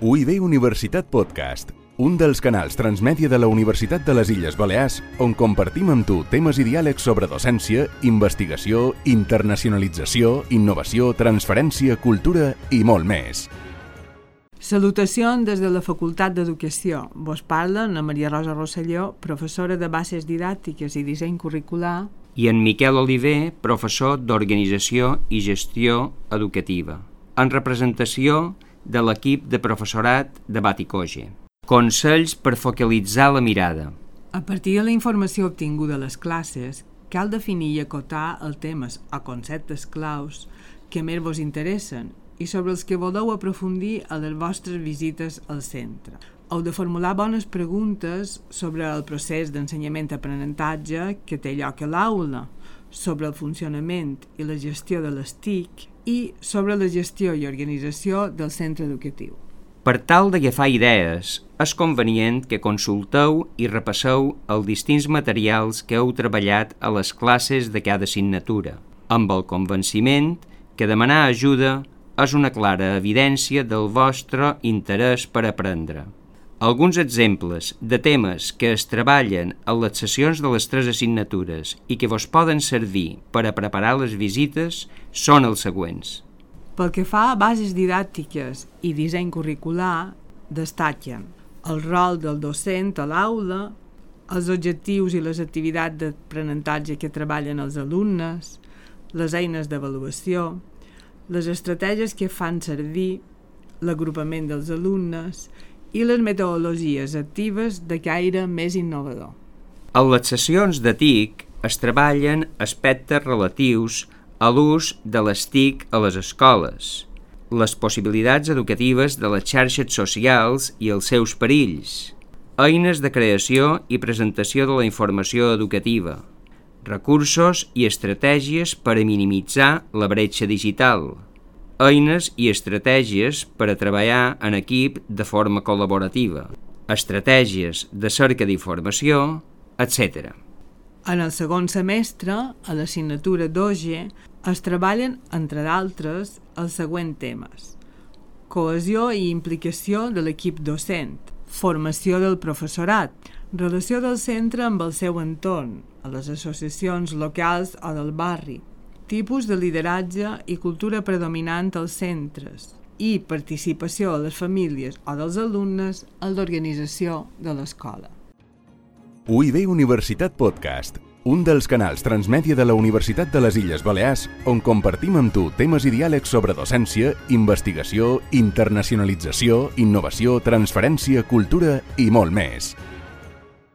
UIB Universitat Podcast, un dels canals transmèdia de la Universitat de les Illes Balears on compartim amb tu temes i diàlegs sobre docència, investigació, internacionalització, innovació, transferència, cultura i molt més. Salutacions des de la Facultat d'Educació. Vos parla na Maria Rosa Rosselló, professora de bases didàctiques i disseny curricular, i en Miquel Oliver, professor d'Organització i Gestió Educativa, en representació de l'equip de professorat de Baticoge. Consells per focalitzar la mirada. A partir de la informació obtinguda a les classes, cal definir i acotar els temes o conceptes claus que més vos interessen i sobre els que voleu aprofundir a les vostres visites al centre. Heu de formular bones preguntes sobre el procés d'ensenyament-aprenentatge que té lloc a l'aula, sobre el funcionament i la gestió de les TIC i sobre la gestió i organització del centre educatiu. Per tal d'agafar idees, és convenient que consulteu i repasseu els distints materials que heu treballat a les classes de cada assignatura, amb el convenciment que demanar ajuda és una clara evidència del vostre interès per aprendre. Alguns exemples de temes que es treballen a les sessions de les tres assignatures i que vos poden servir per a preparar les visites són els següents. Pel que fa a bases didàctiques i disseny curricular, destaquen el rol del docent a l'aula, els objectius i les activitats d'aprenentatge que treballen els alumnes, les eines d'avaluació, les estratègies que fan servir, l'agrupament dels alumnes i les metodologies actives de caire més innovador. A les sessions de TIC es treballen aspectes relatius a l'ús de les TIC a les escoles, les possibilitats educatives de les xarxes socials i els seus perills, eines de creació i presentació de la informació educativa, recursos i estratègies per a minimitzar la bretxa digital, eines i estratègies per a treballar en equip de forma col·laborativa, estratègies de cerca d'informació, etc. En el segon semestre, a l'assignatura d'OGE, es treballen, entre d'altres, els següents temes. Cohesió i implicació de l'equip docent, formació del professorat, relació del centre amb el seu entorn, a les associacions locals o del barri, tipus de lideratge i cultura predominant als centres i participació de les famílies o dels alumnes en l'organització de l'escola. UIB Universitat Podcast, un dels canals transmèdia de la Universitat de les Illes Balears on compartim amb tu temes i diàlegs sobre docència, investigació, internacionalització, innovació, transferència, cultura i molt més.